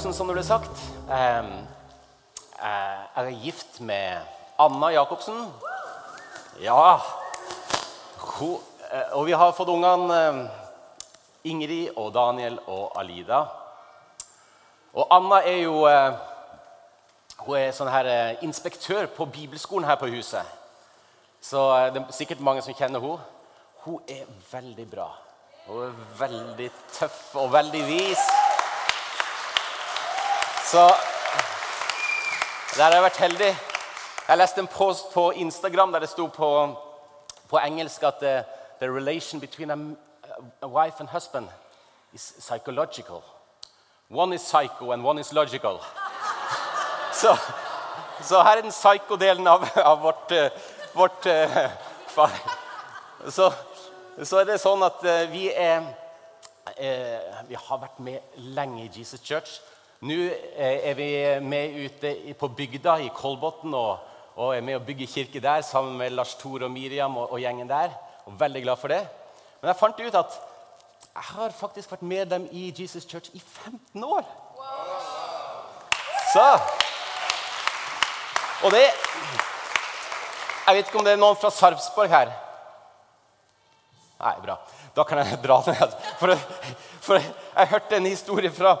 Jacobsen, som det ble sagt. Eh, Jeg er gift med Anna Jacobsen. Ja. Eh, og vi har fått ungene eh, Ingrid og Daniel og Alida. Og Anna er jo hun er sånn her inspektør på bibelskolen her på huset. Så det er sikkert mange som kjenner henne. Hun er veldig bra. Hun er veldig tøff og veldig vis. Så der har jeg vært heldig. Jeg leste en post på Instagram der det sto på, på engelsk at the, the relation between a, a wife and husband is psychological. One is psycho and one is logical. Så, så her er den psycho-delen av, av vårt, eh, vårt uh. Så, så er det sånn at eh, vi er eh, Vi har vært med lenge i Jesus Church. Nå eh, er vi med ute på bygda i Kolbotn og, og er med å bygge kirke der sammen med Lars Tor og Miriam og, og gjengen der. Og veldig glad for det. Men jeg fant ut at jeg har faktisk vært med dem i Jesus Church i 15 år. Så Og det Jeg vet ikke om det er noen fra Sarpsborg her. Nei, bra. Da kan jeg dra ned. For, for jeg hørte en historie fra,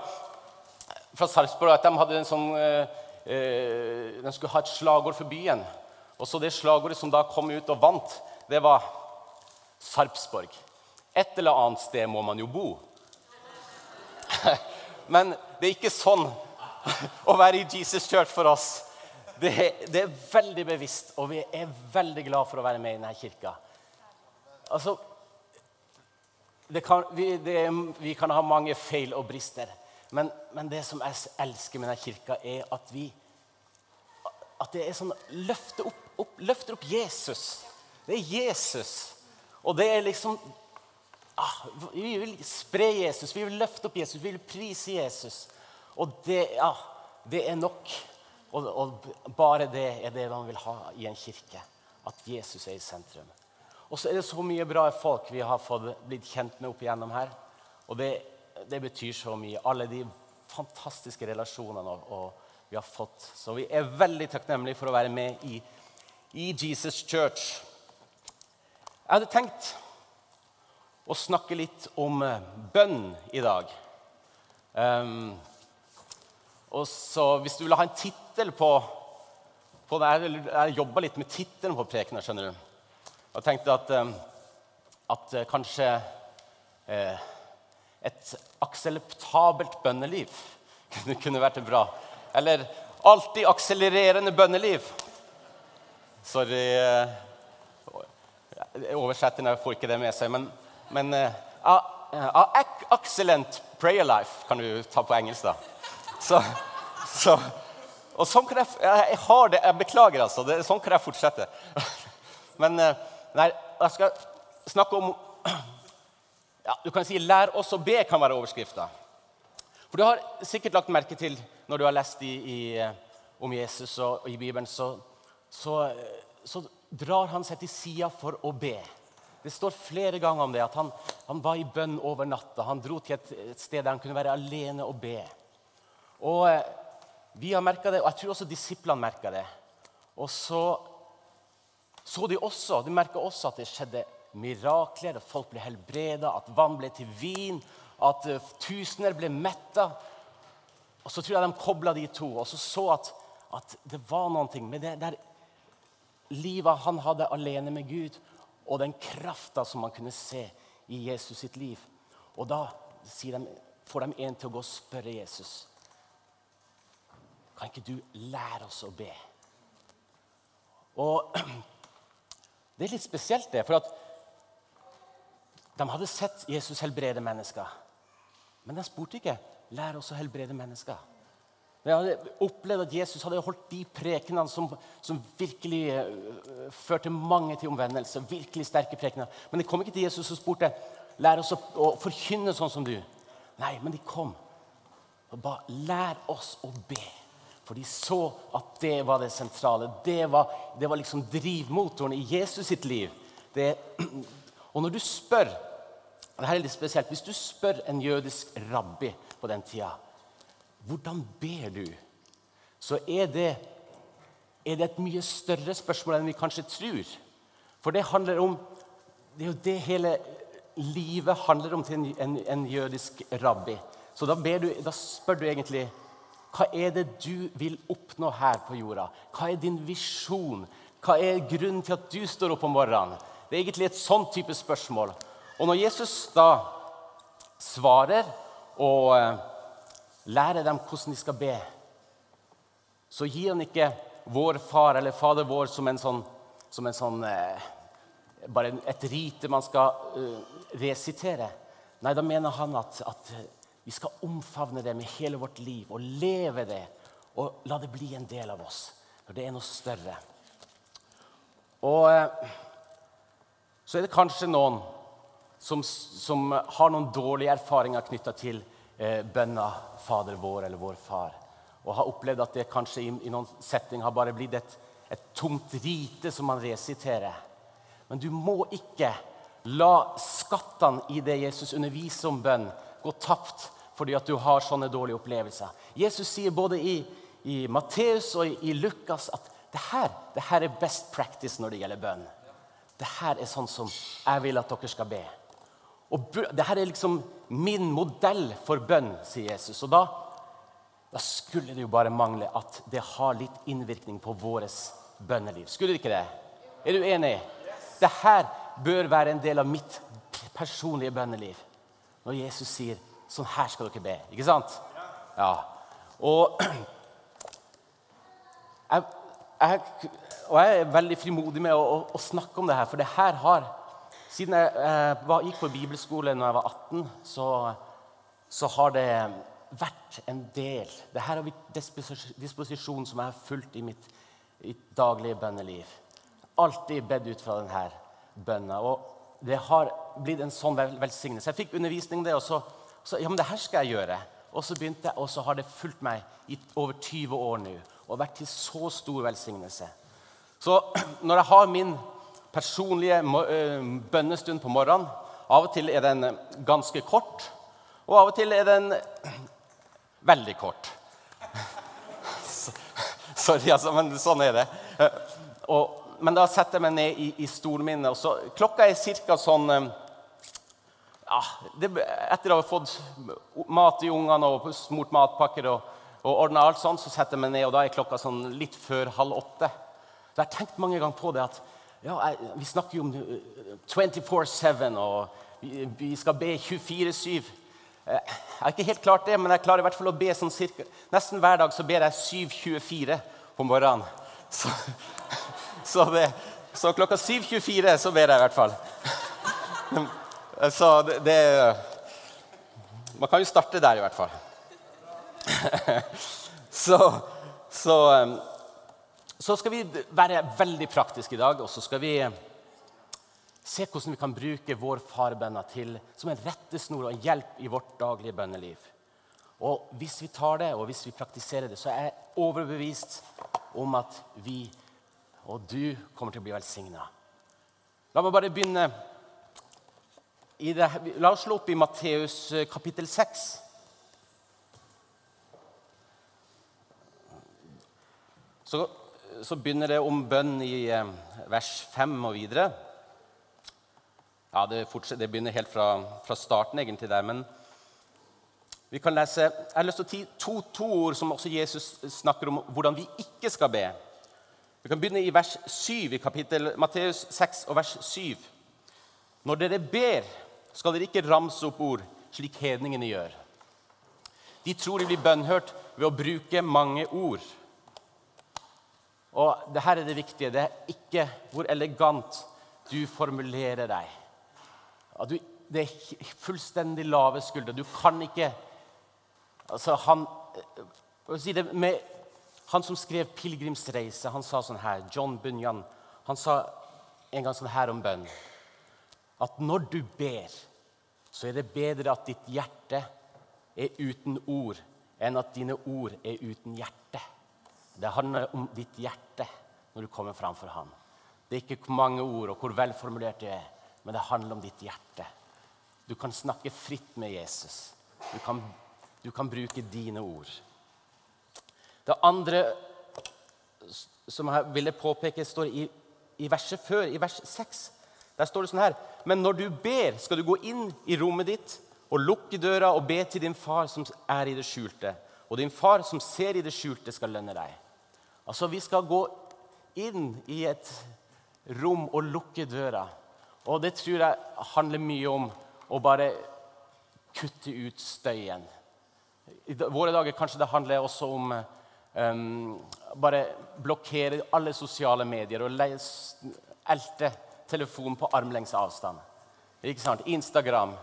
fra Sarpsborg at de hadde en sånn eh, eh, De skulle ha et slagord for byen. Og så det slagordet som da kom ut og vant, det var Sarpsborg. Et eller annet sted må man jo bo. Men det er ikke sånn å være i Jesus Church for oss. Det er, det er veldig bevisst, og vi er veldig glad for å være med i denne kirka. Altså, det kan, vi, det, vi kan ha mange feil og brister, men, men det som jeg elsker med denne kirka, er at vi at det er sånn løfter opp, opp, løfter opp Jesus. Det er Jesus. Og det er liksom ah, Vi vil spre Jesus, vi vil løfte opp Jesus, vi vil prise Jesus. Og det, ah, det er nok. Og, og bare det er det man vil ha i en kirke. At Jesus er i sentrum. Og så er det så mye bra folk vi har fått blitt kjent med opp igjennom her. Og det, det betyr så mye. Alle de fantastiske relasjonene og, og vi har fått. Så vi er veldig takknemlige for å være med i, i Jesus Church. Jeg hadde tenkt å snakke litt om eh, bønn i dag. Um, og så Hvis du vil ha en tittel på, på det Jeg, jeg jobba litt med tittelen på prekenen. skjønner du. Og tenkte at, um, at uh, kanskje uh, et akseptabelt bønneliv kunne, kunne vært bra. Eller alltid akselererende bønneliv. Sorry. Uh, oversetterne får ikke det med seg. Men, men uh, uh, excellent prayer life kan du ta på engelsk, da. Så, så, og sånn kan jeg, jeg har det, jeg beklager, altså. Det, sånn kan jeg fortsette. Men nei, jeg skal snakke om ja, Du kan si 'lær oss å be' kan være overskrifta. For du har sikkert lagt merke til når du har lest i, i, om Jesus og, i Bibelen, så, så, så, drar han seg til sida for å be. Det står flere ganger om det, at han, han var i bønn over natta. Han dro til et, et sted der han kunne være alene og be. Og eh, Vi har merka det, og jeg tror også disiplene merka det. Og så så de også, de merka også at det skjedde mirakler, at folk ble helbreda, at vann ble til vin, at uh, tusener ble metta. Og så tror jeg de kobla de to, og så så at, at det var noe med det der livet han hadde alene med Gud, og den krafta som man kunne se i Jesus sitt liv. Og da de, får de en til å gå og spørre Jesus Kan ikke du lære oss å be? Og det er litt spesielt, det. For at de hadde sett Jesus helbrede mennesker. Men de spurte ikke 'Lær oss å helbrede mennesker'. De hadde opplevd at Jesus hadde holdt de prekenene som, som virkelig uh, førte mange til omvendelse. virkelig sterke prekener. Men de kom ikke til Jesus og spurte 'Lær oss å, å forkynne sånn som du'. Nei, men de kom og ba 'Lær oss å be'. For de så at det var det sentrale. Det var, det var liksom drivmotoren i Jesus sitt liv. Det, og når du spør det dette er litt spesielt, Hvis du spør en jødisk rabbi på den tida hvordan ber du, så er det, er det et mye større spørsmål enn vi kanskje tror. For det handler om Det er jo det hele livet handler om til en, en, en jødisk rabbi. Så da, du, da, spør du egentlig hva er det du vil oppnå her på jorda? Hva er din visjon? Hva er grunnen til at du står opp om morgenen? Det er egentlig et sånn type spørsmål. Og når Jesus da svarer og eh, lærer dem hvordan de skal be, så gir han ikke vår far eller Fader vår som en sånn, som en sånn eh, Bare et rite man skal uh, resitere. Nei, da mener han at, at, vi skal omfavne det med hele vårt liv og leve det. Og la det bli en del av oss. For det er noe større. Og så er det kanskje noen som, som har noen dårlige erfaringer knytta til eh, bønna 'Fader vår' eller 'Vår Far', og har opplevd at det kanskje i, i noen setting har bare blitt et, et tomt rite som man resiterer. Men du må ikke la skattene i det Jesus underviser om bønn, gå tapt fordi at du har sånne dårlige opplevelser. Jesus sier både i, i Matteus og i, i, Lukas at det her, det her er best practice når det gjelder bønn. Det her er sånn som jeg vil at dere skal be. Og Dette er liksom min modell for bønn, sier Jesus. Og da, da, skulle det jo bare mangle at det har litt innvirkning på vårt bønneliv. Skulle det ikke det? Er du enig? Dette bør være en del av mitt personlige bønneliv. Når Jesus sier 'sånn her skal dere be'. Ikke sant? Ja. Og jeg, jeg, og jeg er veldig frimodig med å, å, å snakke om det her, for det her har siden jeg eh, var, gikk på bibelskole når jeg var 18, så, så har det vært en del Dette har vært disposisjon som jeg har fulgt i mitt i daglige bønneliv. Alltid bedt ut fra denne bønna. Og det har blitt en sånn vel velsignelse. Jeg fikk undervisning det, og så, så ja, men det her skal jeg gjøre. Og så begynte jeg, og så har det fulgt meg i over 20 år nå og vært til så stor velsignelse. Så når jeg har min personlige eh, bønnestund på morgenen. Av og til er den ganske kort, og av og til er den veldig kort. Sorry, altså, men sånn er det. Eh, og, men da setter jeg meg ned i, i min. og så, Klokka er ca. sånn eh, ja, det, Etter å ha fått mat i ungene og smurt matpakker og, og ordna alt sånn, så setter jeg meg ned, og da er klokka sånn litt før halv åtte. Jeg har tenkt mange ganger på det at ja, Vi snakker jo om 24-7, eh, og vi, skal be 24-7. Eh, jeg har ikke helt klart det, men jeg klarer i hvert fall å be sånn cirka, Nesten hver dag så ber jeg 7.24 på morgenen. Så, så, det, så klokka 7.24 så ber jeg i hvert fall. Så det, det Man kan jo starte der, i hvert fall. Så, så så skal vi være veldig praktiske i dag, og så skal vi se hvordan vi kan bruke vår farbønner til, som en rettesnor og en hjelp i vårt daglige bønneliv. Og Hvis vi tar det, og hvis vi praktiserer det, så er jeg overbevist om at vi og du kommer til å bli velsigna. La meg bare begynne det, La oss slå opp i Matteus eh, kapittel 6. Så så begynner det om bønn i eh, vers 5 og videre. Ja, det, det begynner helt fra, fra, starten egentlig der, men vi kan lese Jeg har lyst til å ti to, to ord som også Jesus snakker om hvordan vi ikke skal be. Vi kan begynne i vers 7 i kapittel Matteus 6 og vers 7. Når dere ber, skal dere ikke ramse opp ord slik hedningene gjør. De tror de blir bønnhørt ved å bruke mange ord. Og det her er det viktige. Det er ikke hvor elegant du formulerer deg. Du, det er fullstendig lave skuldre. Du kan ikke altså han, si med, han som skrev 'Pilegrimsreise', han sa sånn her John Bunyan han sa en gang sånn her om bønn at når du ber, så er det bedre at ditt hjerte er uten ord enn at dine ord er uten hjerte. Det handler om ditt hjerte når du kommer framfor ham. Det er ikke mange ord og hvor velformulert det er, men det handler om ditt hjerte. Du kan snakke fritt med Jesus. Du kan, du kan bruke dine ord. Det andre som jeg ville påpeke, står i, i verset før, i vers 6. Der står det sånn her Men når du ber, skal du gå inn i rommet ditt og lukke døra og be til din far som er i det skjulte. Og din far som ser i det skjulte, skal lønne deg. Altså, vi skal gå inn i et rom og lukke døra. Og det tror jeg handler mye om å bare kutte ut støyen. I våre dager kanskje det handler også om um, bare blokkere alle sosiale medier og elte telefonen på armlengs avstand. Ikke sant? Instagram.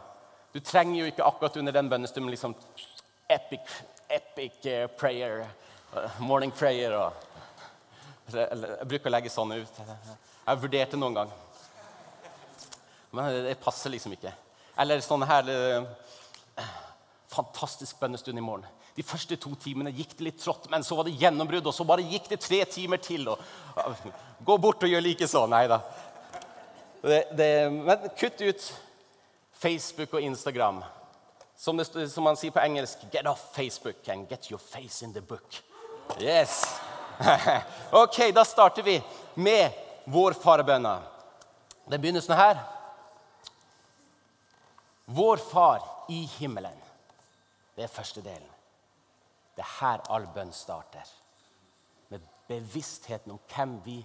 Du trenger jo ikke akkurat under den bønnestunden liksom epic, epic eh, prayer, eh, morning prayer og Jeg bruker å legge sånn ut. Jeg har vurdert det noen gang. Men det, passer liksom ikke. Eller sånn her eh, Fantastisk bønnestund i morgen. De første to timene gikk det litt trått, men så var det gjennombrudd, og så bare gikk det tre timer til. Og, gå bort og gjør like så. Nei da. Men kutt ut Facebook og Instagram. Som, det, som man sier på engelsk Get off Facebook and get your face in the book. Yes! ok, da starter vi med vår farebønna. Den begynner sånn her. Vår Far i himmelen. Det er første delen. Det er her all bønn starter. Med bevisstheten om hvem vi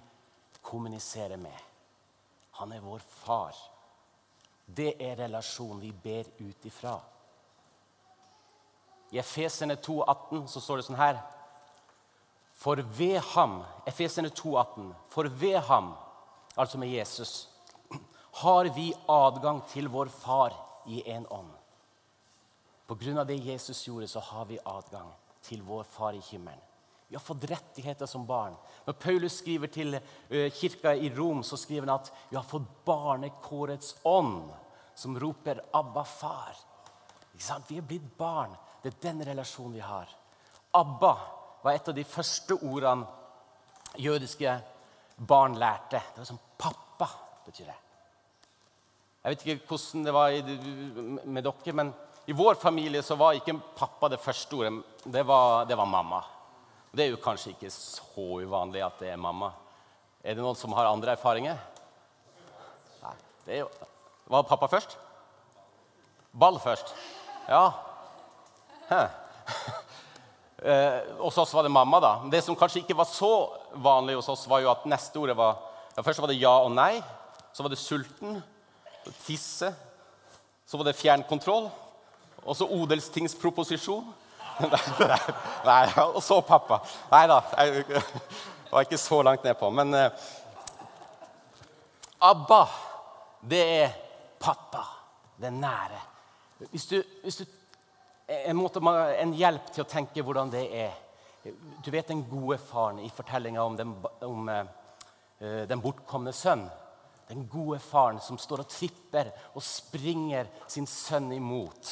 kommuniserer med. Han er vår far. Det er relasjonen vi ber ut ifra. I Efeserne 2,18 så står det sånn her For ved ham Efesene 2,18 For ved ham, altså med Jesus, har vi adgang til vår Far i en ånd. På grunn av det Jesus gjorde, så har vi adgang til vår Far i himmelen. Vi har fått rettigheter som barn. Når Paulus skriver til kirka i Rom, så skriver han at vi har fått barnekårets ånd, som roper 'Abba, far'. Vi er blitt barn. Det er den relasjonen vi har. Abba var et av de første ordene jødiske barn lærte. Det var sånn 'pappa', betyr det. Jeg vet ikke hvordan det var med dere, men i vår familie så var ikke pappa det første ordet. Det var, det var mamma. Det er jo kanskje ikke så uvanlig at det er mamma. Er det noen som har andre erfaringer? Nei. Det er jo, var pappa først? Ball først? Ja. Hæ. Eh, hos oss var det mamma, da. Det som kanskje ikke var så vanlig hos oss, var jo at neste ordet var ja, Først var det ja og nei. Så var det sulten. Tisse. Så var det fjernkontroll. Og så odelstingsproposisjon. Nei, og så pappa. Nei da, jeg var ikke så langt nedpå. Men eh, Abba, det er pappa. Det er nære. Hvis du, hvis du en, måte, en hjelp til å tenke hvordan det er Du vet den gode faren i fortellinga om, den, om uh, den bortkomne sønn. Den gode faren som står og tripper og springer sin sønn imot.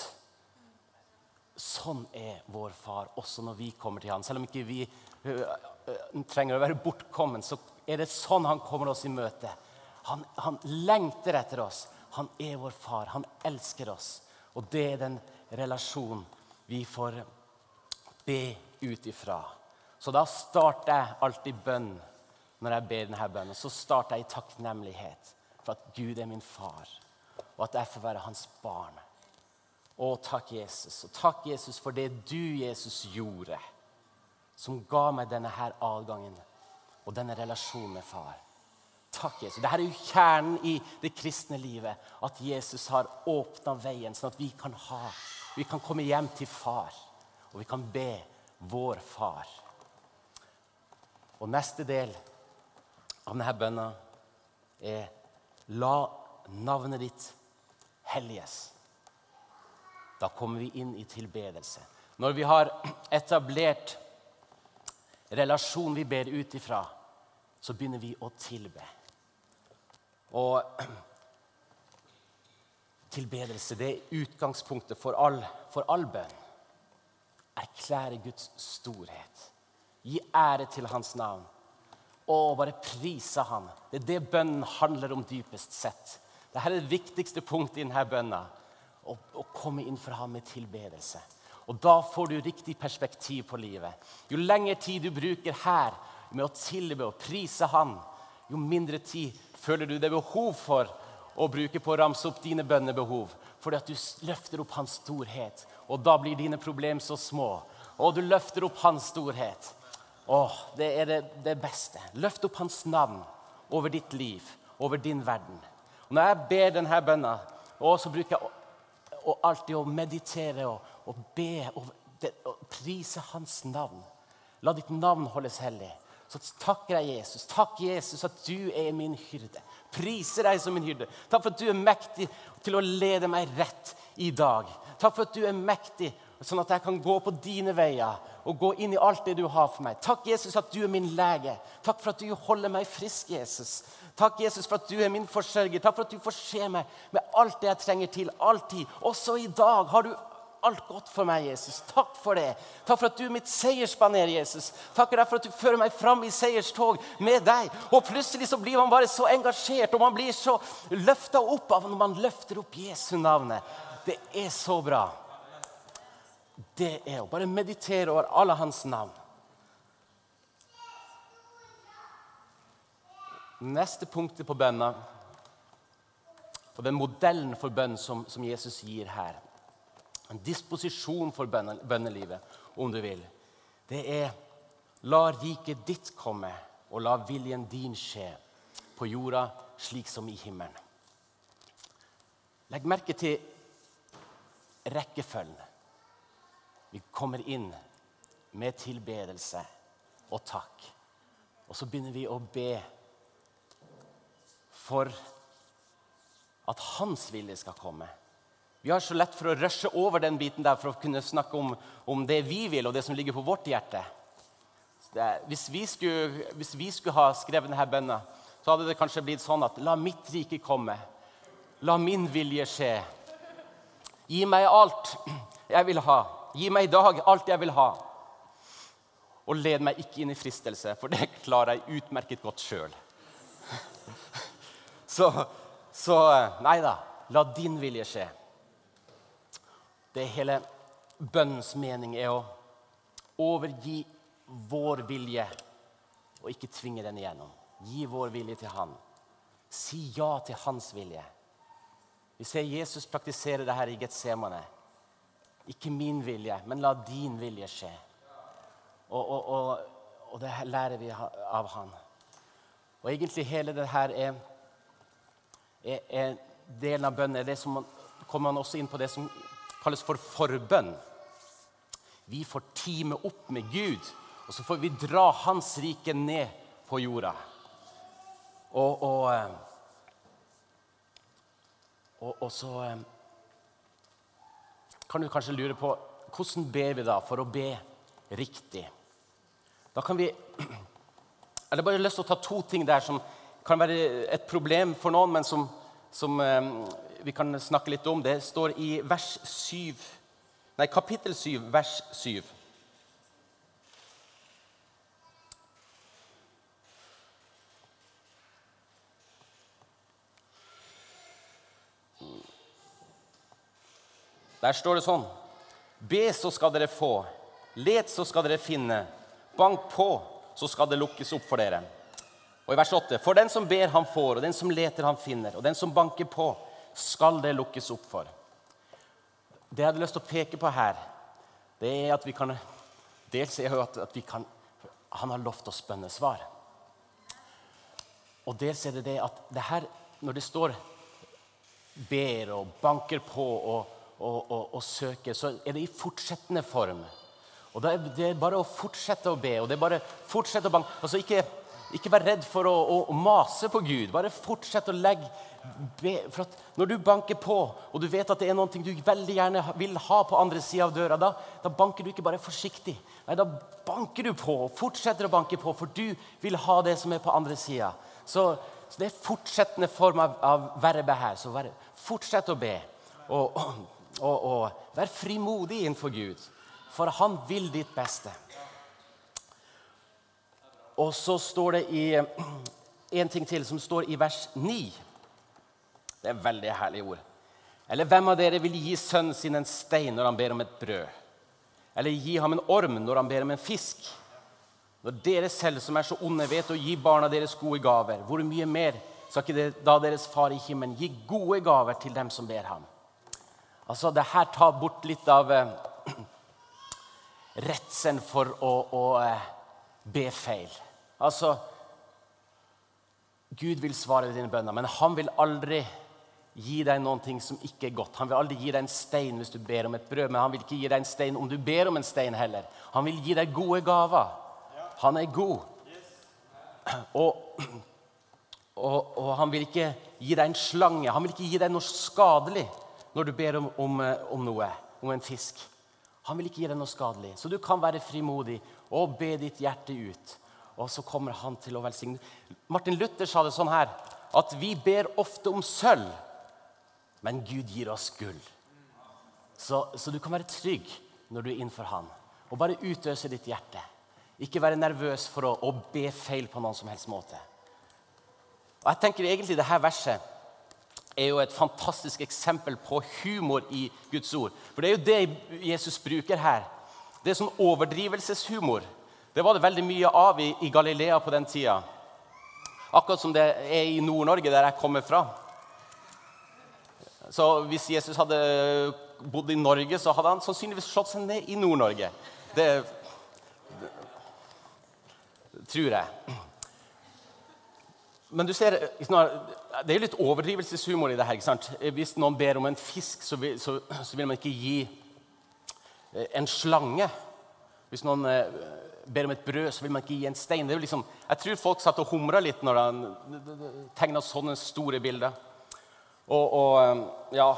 Sånn er vår far også når vi kommer til han. Selv om ikke vi uh, trenger å være bortkommen, så er det sånn han kommer oss i møte. Han, han lengter etter oss. Han er vår far. Han elsker oss. Og det er den relasjonen vi får be ut ifra. Så da starter jeg alltid bønn når jeg ber denne bønnen. Så starter jeg i takknemlighet for at Gud er min far, og at jeg får være hans barn. Å, takk, Jesus. Og takk, Jesus, for det du, Jesus, gjorde, som ga meg denne her adgangen og denne relasjonen med far. Takk, Jesus. Dette er jo kjernen i det kristne livet. At Jesus har åpna veien, sånn at vi kan, ha, vi kan komme hjem til far. Og vi kan be vår far. Og neste del av denne bønna er La navnet ditt helliges. Da kommer vi inn i tilbedelse. Når vi har etablert relasjonen vi ber ut ifra, så begynner vi å tilbe. Og tilbedelse det er utgangspunktet for all, for all bønn. Erklære Guds storhet. Gi ære til hans navn. Og bare prise han. Det er det bønnen handler om dypest sett. Dette er det viktigste punktet i denne bønna. Å, å komme inn for ham med tilbedelse. Og da får du riktig perspektiv på livet. Jo lengre tid du bruker her med å tilbe og prise Han, jo mindre tid føler du det behov for å bruke på å ramse opp dine bønnebehov. Fordi at du løfter opp hans storhet, og da blir dine problemer så små. Og du løfter opp hans storhet. Åh, det er det, det beste. Løft opp hans navn over ditt liv, over din verden. Og når jeg ber denne bønna, så bruker jeg å, alltid å meditere og, og be og, og prise hans navn. La ditt navn holdes hellig. Så takker jeg Jesus. Takk, Jesus, at du er min hyrde. Priser deg som min hyrde. Takk for at du er mektig til å lede meg rett i dag. Takk for at du er mektig, sånn at jeg kan gå på dine veier og gå inn i alt det du har for meg. Takk, Jesus, at du er min lege. Takk for at du holder meg frisk, Jesus. Takk, Jesus, for at du er min forsørger. Takk for at du forser meg med alt det jeg trenger til. Alltid. Også i dag har du alt godt for meg, Jesus. Takk for det. Takk for at du er mitt seiersbaner, Jesus. Takk for at du fører meg fram i seierstog med deg. Og plutselig så blir man bare så engasjert, og man blir så løfta opp av når man løfter opp Jesu navnet. Det er så bra. Det er å bare meditere over alle hans navn. Neste punktet på bønna, på den modellen for bønn som, som Jesus gir her en disposisjon for bønnelivet, om du vil. Det er la riket ditt komme, og la viljen din skje på jorda slik som i himmelen. Legg merke til rekkefølgen. Vi kommer inn med tilbedelse og takk. Og så begynner vi å be for at Hans vilje skal komme. Vi har så lett for å rushe over den biten der for å kunne snakke om, om det vi vil, og det som ligger på vårt hjerte. Det, hvis, vi skulle, hvis, vi skulle, ha skrevet denne bønna, så hadde det kanskje blitt sånn at La mitt rike komme. La min vilje skje. Gi meg alt jeg vil ha. Gi meg i dag alt jeg vil ha. Og led meg ikke inn i fristelse, for det klarer jeg utmerket godt sjøl. Så, så nei da. La din vilje skje. Det hele bønnens mening er å overgi vår vilje og ikke tvinge den igjennom. Gi vår vilje til Han. Si ja til Hans vilje. Vi ser Jesus praktisere det her i Getsemane. Ikke min vilje, men la din vilje skje. Og, og, og, og det lærer vi av han. Og egentlig hele det her er, er, er delen av bønnen. Det som man, kommer man også inn på det som kalles for forbønn. Vi får time opp med Gud, og så får vi dra Hans rike ned på jorda. Og, og, eh, og, og så eh, kan du kanskje lure på hvordan ber vi da for å be riktig. Da kan vi Jeg har bare lyst til å ta to ting der som kan være et problem for noen, men som, som eh, vi kan snakke litt om. Det står i vers 7, nei, kapittel 7, vers 7. Der står det sånn Be, så skal dere få. Let, så skal dere finne. Bank på, så skal det lukkes opp for dere. Og i vers 8.: For den som ber, han får, og den som leter, han finner. Og den som banker på, skal det lukkes opp for. Det jeg hadde lyst til å peke på her, det er at vi kan Dels er jo at, at vi kan Han har lovt oss bønnesvar. Og dels er det det at det her, når det står ber og banker på og, og, og, og søker, så er det i fortsettende form. Og Det er, bare å fortsette å be. og det er bare fortsette å banke. Altså ikke, ikke vær redd for å, å, å, mase på Gud. Bare fortsett å legge be, for Når du banker på, og du vet at det er noe du veldig gjerne vil ha på andre sida av døra, da, da, banker du ikke bare forsiktig. Nei, Da banker du på og fortsetter å banke på, for du vil ha det som er på andre sida. Så, så, det er fortsettende form av, av verbet her. Så vær, fortsett å be. Og, og, og, og vær frimodig innenfor Gud, for han vil ditt beste. Og så står det i en ting til som står i vers 9. Det er veldig herlige ord. Eller hvem av dere vil gi sønnen sin en stein når han ber om et brød? Eller gi ham en orm når han ber om en fisk? Når dere selv, som er så onde, vet å gi barna deres gode gaver, hvor mye mer skal ikke det, da deres far i himmelen gi gode gaver til dem som ber ham? Altså, Det her tar bort litt av eh, redselen for å, å eh, be feil. Altså Gud vil svare dine bønner, men han vil aldri gi deg noe som ikke er godt. Han vil aldri gi deg en stein hvis du ber om et brød, men han vil ikke gi deg en stein om du ber om en stein heller. Han vil gi deg gode gaver. Han er god. Og, og, og, han vil ikke gi deg en slange. Han vil ikke gi deg noe skadelig når du ber om, om, om noe, om en fisk. Han vil ikke gi deg noe skadelig. Så du kan være frimodig og be ditt hjerte ut. Og så kommer han til å velsigne. Martin Luther sa det sånn her at vi ber ofte om sølv men Gud gir oss gull. Så, så, du kan være trygg når du er innenfor Han. Og bare utøse ditt hjerte. Ikke være nervøs for å, å, be feil på noen som helst måte. Og jeg tenker egentlig Dette verset er jo et fantastisk eksempel på humor i Guds ord. For det er jo det Jesus bruker her. Det er sånn overdrivelseshumor. Det var det veldig mye av i, i Galilea på den tida. Akkurat som det er i Nord-Norge, der jeg kommer fra. Så hvis Jesus hadde bodd i Norge, så hadde han sannsynligvis slått seg ned i Nord-Norge. Det, det, tror jeg. Men du ser, det er litt overdrivelseshumor i det her. ikke sant? Hvis noen ber om en fisk, så vil, så, så vil man ikke gi en slange. Hvis noen eh, ber om et brød, så vil man ikke gi en stein. Liksom, jeg tror folk satt og humra litt når han tegna sånne store bilder. Og, og, eh, ja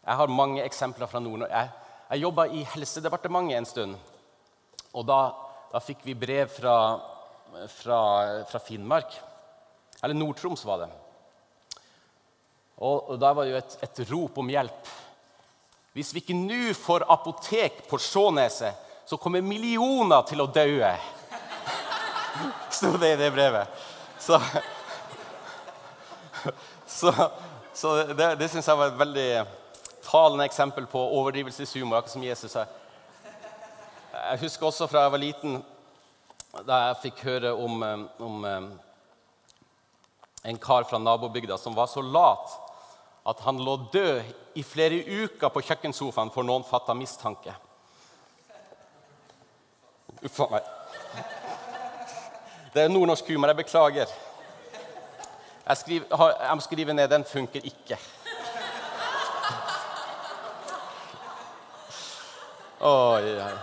Jeg har mange eksempler fra Nord-Norge. Jeg, jeg jobba i Helsedepartementet en stund. Og da, da fikk vi brev fra, fra, fra Finnmark. Eller Nord-Troms, var det. Og, og da var det jo et, et rop om hjelp. Hvis vi ikke nå får apotek på Skjåneset, så kommer millioner til å daue. Sto det i det brevet. Så, så, så det, det syns jeg var et veldig talende eksempel på overdrivelseshumor, akkurat som Jesus sa. Jeg husker også fra jeg var liten, da jeg fikk høre om, eh, om eh, en kar fra nabobygda som var så lat at han lå død i flere uker på kjøkkensofaen for noen fatta mistanke. Uff a meg. Det er nordnorsk humor. Jeg beklager. Jeg, skriver, jeg må skrive ned 'Den funker ikke'. Oi, oi.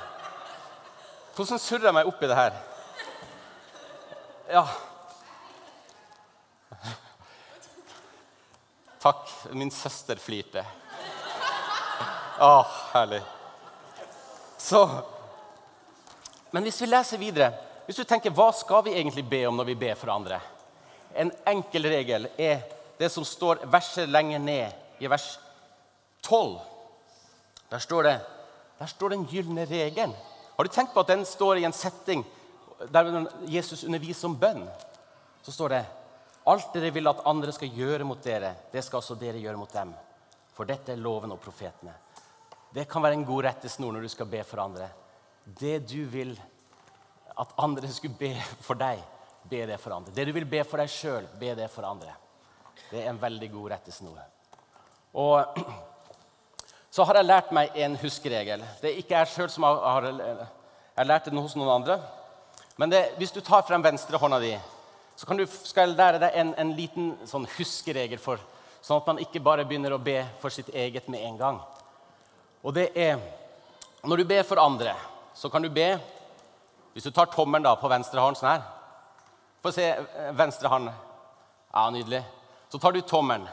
Hvordan surrer jeg meg opp i det her? Ja Takk. Min søster flirte. Å, herlig. Så Men hvis vi leser videre Hvis du tenker, hva skal vi egentlig be om når vi ber for andre? en enkel regel er det som står verset lenger ned, i vers 12. Der står det der står den gylne regelen. Har du tenkt på at den står i en setting der Jesus underviser om bønn? Så står det Alt dere vil at andre skal gjøre mot dere, det skal også dere gjøre mot dem. For dette er loven og profetene. Det kan være en god rettesnor når du skal be for andre. Det du vil at andre skulle be for deg, be det for andre. Det du vil be for deg sjøl, be det for andre. Det er en veldig god rettesnor. Og så har jeg lært meg en huskeregel. Det er ikke jeg sjøl som har, har Jeg lærte den hos noen andre. Men det, hvis du tar frem venstrehånda di, så du, skal jeg lære deg en, en liten sånn huskeregel, for, sånn at man ikke bare begynner å be for sitt eget med en gang. Og det er Når du ber for andre, så kan du be Hvis du tar tommelen da på venstre hånd sånn her få se eh, venstre hånd. Ja, nydelig. Så tar du tommelen.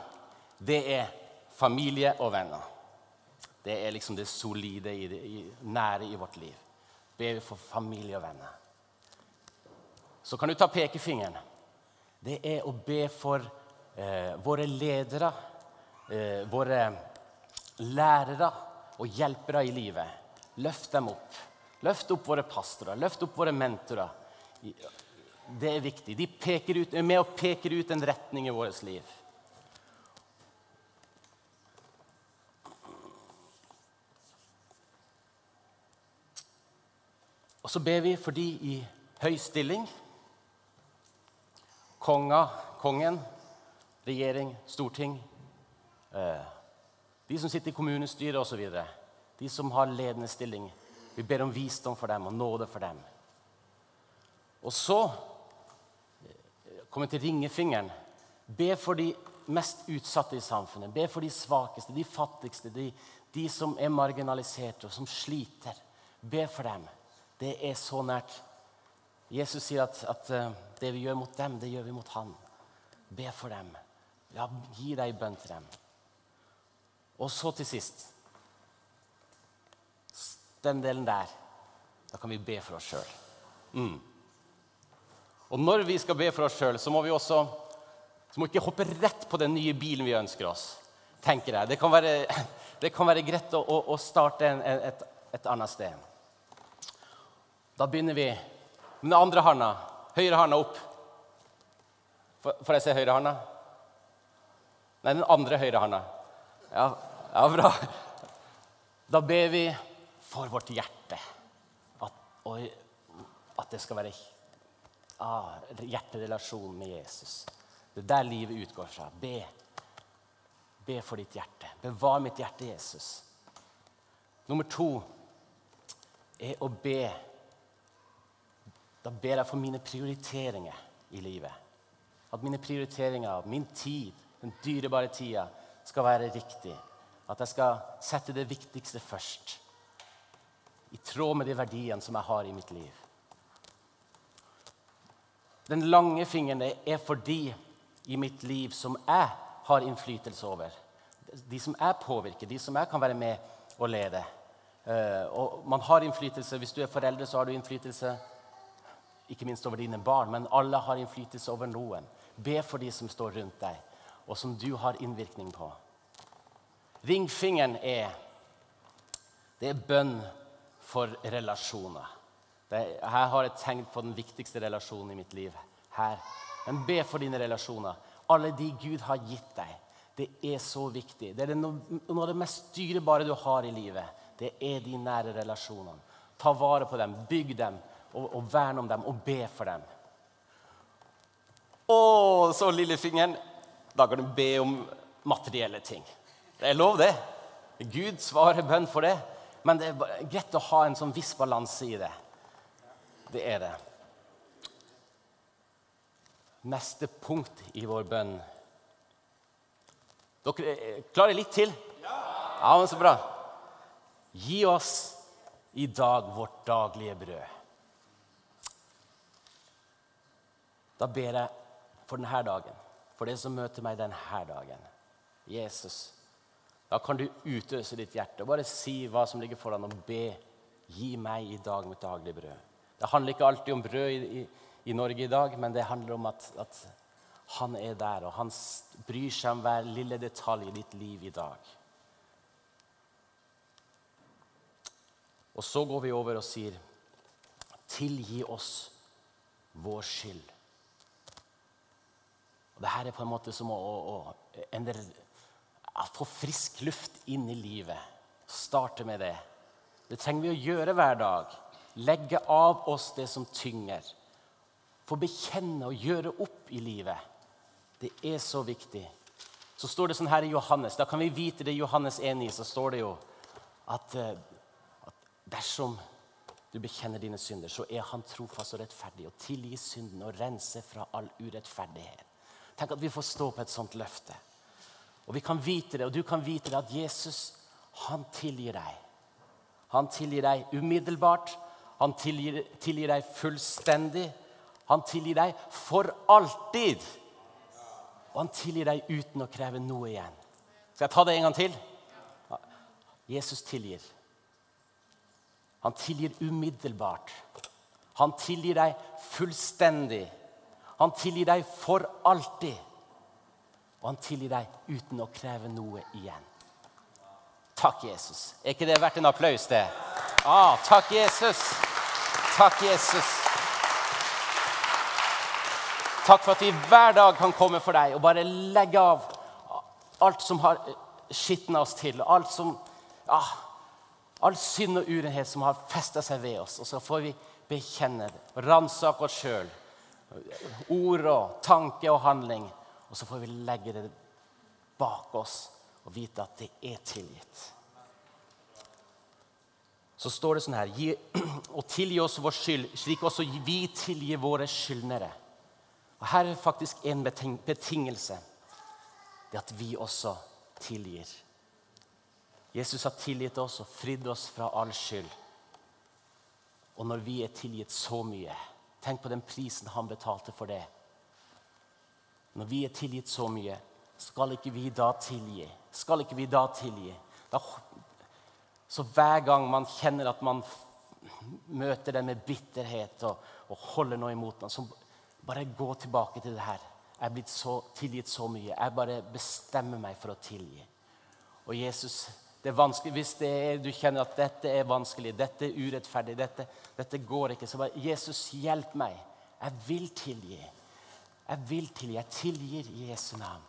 Det er familie og venner. Det er liksom det solide, i det, i, nære i vårt liv. Be for familie og venner. Så kan du ta pekefingeren. Det er å be for eh, våre ledere, eh, våre lærere og hjelpere i livet. Løft dem opp. Løft opp våre pastorer, løft opp våre mentorer. Det er viktig. De ut, er med og peker ut en retning i vårt liv. Og så ber vi for de i høy stilling. Konga, kongen, regjering, storting. Eh, de som sitter i kommunestyret osv. De som har ledende stilling. Vi ber om visdom for dem og nåde for dem. Og så kommer jeg til ringefingeren. Be for de mest utsatte i samfunnet. Be for de svakeste, de fattigste, de, de som er marginaliserte og som sliter. Be for dem. Det er så nært. Jesus sier at, at eh, det vi gjør mot dem, det gjør vi mot Han. Be for dem. Ja, gi deg bønn til dem. Og så til sist Den delen der. Da kan vi be for oss sjøl. Mm. Og når vi skal be for oss sjøl, så må vi også så må vi ikke hoppe rett på den nye bilen vi ønsker oss. tenker jeg. Det kan være, det kan være greit å, å starte en, et, et, annet sted. Da begynner vi med den andre handa. Høyre handa opp. Får jeg se høyre handa? Nei, den andre høyre handa. Ja, ja, bra. Da ber vi for vårt hjerte at, og, at det skal være ah, hjerterelasjon med Jesus. Det er der livet utgår fra. Be. Be for ditt hjerte. Bevar mitt hjerte, Jesus. Nummer to er å be. Da ber jeg for mine prioriteringer i livet. At mine prioriteringer, min tid, den dyrebare tida, skal være riktig. At jeg skal sette det viktigste først. I tråd med de verdiene som jeg har i mitt liv. Den lange fingeren er for de i mitt liv som jeg har innflytelse over. De som jeg påvirker, de som jeg kan være med og lede. Eh, og man har innflytelse. Hvis du er foreldre, så har du innflytelse ikke minst over dine barn, men alle har innflytelse over noen. Be for de som står rundt deg, og som du har innvirkning på. Ringfingeren er det er bønn for relasjoner. Er, her har jeg tenkt på den viktigste relasjonen i mitt liv. Her. Men be for dine relasjoner. Alle de Gud har gitt deg. Det er så viktig. Det er noe, noe av det mest dyrebare du har i livet. Det er de nære relasjonene. Ta vare på dem, bygg dem, og, og vern om dem, og be for dem. Å, så lillefingeren. Da kan du be om materielle ting. Det er lov, det. Gud svarer bønn for det. Men det er greit å ha en sånn viss balanse i det. Det er det. Neste punkt i vår bønn Dere eh, klarer litt til? Ja, men Så bra. Gi oss i dag vårt daglige brød. Da ber jeg for denne dagen, for det som møter meg denne dagen. Jesus, da kan du utøse ditt hjerte og bare si hva som ligger foran, og be. Gi meg i dag mitt daglige brød. Det handler ikke alltid om brød i, i, i Norge i dag, men det handler om at, at, han er der, og han bryr seg om hver lille detalj i ditt liv i dag. Og så går vi over og sier, 'Tilgi oss vår skyld'. Og det her er på en måte som å, å, å endre få frisk luft inn i livet. Starte med det. Det trenger vi å gjøre hver dag. Legge av oss det som tynger. Få bekjenne og gjøre opp i livet. Det er så viktig. Så står det sånn her i Johannes. Da kan vi vite det i Johannes 1,9. Så står det jo at, eh, at dersom du bekjenner dine synder, så er han trofast og rettferdig og tilgir synden og renser fra all urettferdighet. Tenk at vi får stå på et sånt løfte. Og vi kan vite det, og du kan vite det, at Jesus han tilgir deg. Han tilgir deg umiddelbart. Han tilgir, tilgir deg fullstendig. Han tilgir deg for alltid. Og han tilgir deg uten å kreve noe igjen. Skal jeg ta det en gang til? Jesus tilgir. Han tilgir umiddelbart. Han tilgir deg fullstendig. Han tilgir deg for alltid og han tilgir deg uten å kreve noe igjen. Takk, Jesus. Er ikke det verdt en applaus, det? Ah, takk, Jesus. Takk, Jesus. Takk for at vi hver dag kan komme for deg og bare legge av alt som har skitna oss til. Alt som, ah, all synd og urenhet som har festa seg ved oss. Og så får vi bekjenne, det, ransake oss sjøl. Ord og tanke og handling. Og så får vi legge det bak oss og vite at det er tilgitt. Så står det sånn her Og tilgi oss vår skyld, slik også vi tilgir våre skyldnere. Og Her er faktisk en betingelse. Det at vi også tilgir. Jesus har tilgitt oss og fridd oss fra all skyld. Og når vi er tilgitt så mye Tenk på den prisen han betalte for det. Når vi er tilgitt så mye, skal ikke vi da tilgi? Skal ikke vi da tilgi? Da, så hver gang man kjenner at man møter det med bitterhet og, og holder noe imot noe, så bare gå tilbake til det her. Jeg er blitt så, tilgitt så mye. Jeg bare bestemmer meg for å tilgi. Og Jesus det er vanskelig, Hvis er, du kjenner at dette er vanskelig, dette er urettferdig, dette, dette går ikke, så bare Jesus, hjelp meg. Jeg vil tilgi. Jeg vil tilgi. Jeg tilgir i Jesu navn.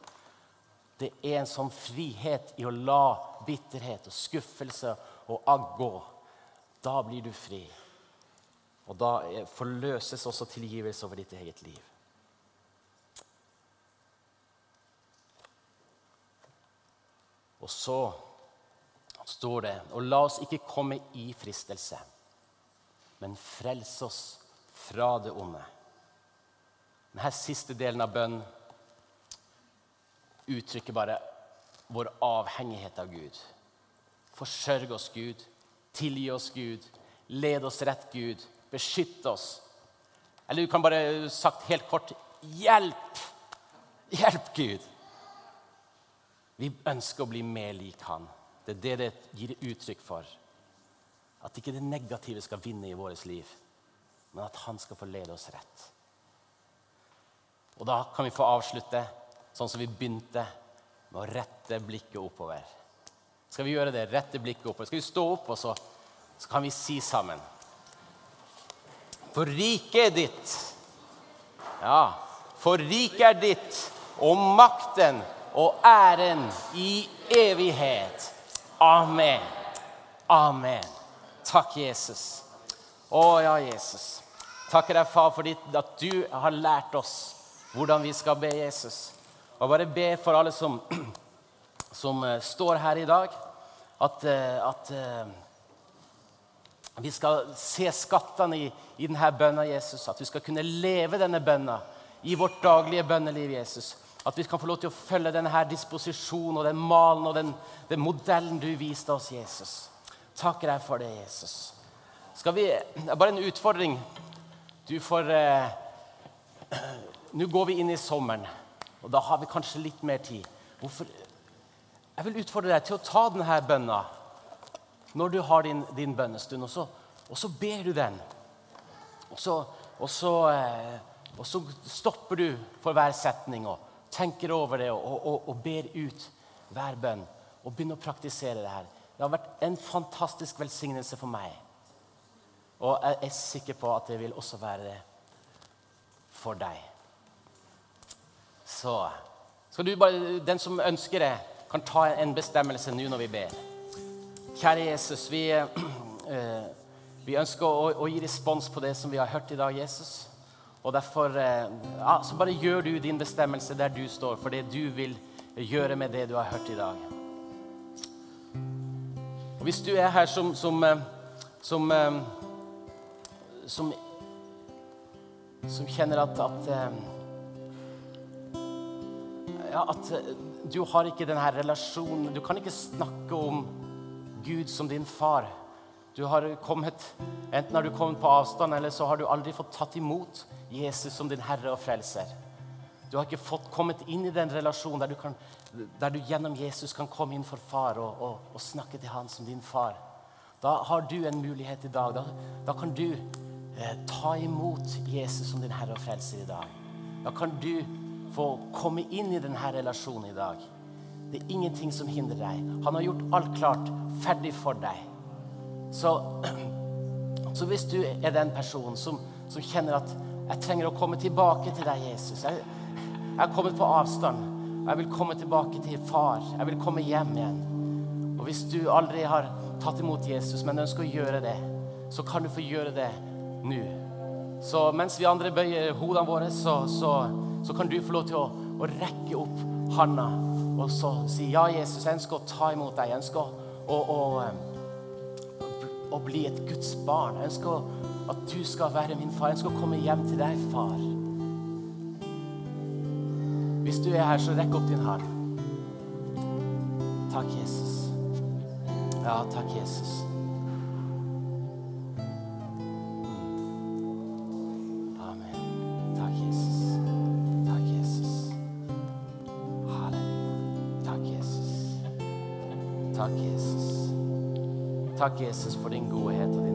Det er en sånn frihet i å la bitterhet og skuffelse og agg gå. Da blir du fri. Og da forløses også tilgivelse over ditt eget liv. Og så står det Og la oss ikke komme i fristelse, men frels oss fra det onde. Denne siste delen av bønnen uttrykker bare vår avhengighet av Gud. Forsørg oss, Gud. Tilgi oss, Gud. Led oss rett, Gud. Beskytt oss. Eller du kan bare sagt helt kort hjelp! Hjelp, Gud! Vi ønsker å bli mer lik Han. Det er det det gir uttrykk for. At ikke det negative skal vinne i vårt liv, men at han skal få lede oss rett. Og da kan vi få avslutte sånn som vi begynte, med å rette blikket oppover. Skal vi gjøre det? Rette blikket oppover. Skal vi stå opp, og så, så kan vi si sammen For riket er ditt. Ja, for riket er ditt, og makten og æren i evighet. Amen. Amen. Takk, Jesus. Å ja, Jesus. Takker deg, far, for at du har lært oss hvordan vi skal be Jesus. Og bare be for alle som, som uh, står her i dag, at, uh, at uh, vi skal se skattene i, i denne bønna, Jesus. At vi skal kunne leve denne bønna i vårt daglige bønneliv, Jesus. At vi kan få lov til å følge denne disposisjonen og den malen og den, den modellen du viste oss, Jesus. Takker deg for det, Jesus. Skal vi, Bare en utfordring. Du får eh, Nå går vi inn i sommeren, og da har vi kanskje litt mer tid. Hvorfor? Jeg vil utfordre deg til å ta denne bønna når du har din, din bønnestund, og så, og så, ber du den. Og så, og, så, eh, og så stopper du for hver setning. og tenker over det og, ber ut hver bønn og begynner å praktisere det her. Det har vært en fantastisk velsignelse for meg. Og jeg er sikker på at det vil også være det for deg. Så skal du bare, Den som ønsker det, kan ta en bestemmelse nå når vi ber. Kjære Jesus, vi, øh, vi ønsker å, å gi respons på det som vi har hørt i dag, Jesus. Og derfor eh, ja, så bare gjør du din bestemmelse der du står, for det du vil gjøre med det du har hørt i dag. Og Hvis du er her som som, eh, som, eh, som, som kjenner at, at at du har ikke denne relasjonen Du kan ikke snakke om Gud som din far. Du har kommet, Enten har du kommet på avstand, eller så har du aldri fått tatt imot Jesus som din herre og frelser. Du har ikke fått kommet inn i den relasjonen der du, kan, der du gjennom Jesus kan komme inn for far og, og, og, snakke til han som din far. Da har du en mulighet i dag. Da, da kan du eh, ta imot Jesus som din herre og frelser i dag. Da kan du få komme inn i denne relasjonen i dag. Det er ingenting som hindrer deg. Han har gjort alt klart, ferdig for deg. Så, så hvis du er den personen som, som kjenner at jeg trenger å komme tilbake til deg, Jesus. Jeg, har kommet på avstand. Jeg vil komme tilbake til far. Jeg vil komme hjem igjen. Og hvis du aldri har tatt imot Jesus, men ønsker å gjøre det, så kan du få gjøre det nå. Så mens vi andre bøyer hodene våre, så, så, så kan du få lov til å, å rekke opp handa og så si ja, Jesus, jeg ønsker å ta imot deg. Jeg ønsker å, å, å, å bli et Guds barn. Jeg ønsker at du skal være min far. Jeg ønsker å komme hjem til deg, far. Hvis du er her, så rekk opp din hånd. Takk, Jesus. Ja, takk, Jesus. Takk, Jesus, for din godhet og din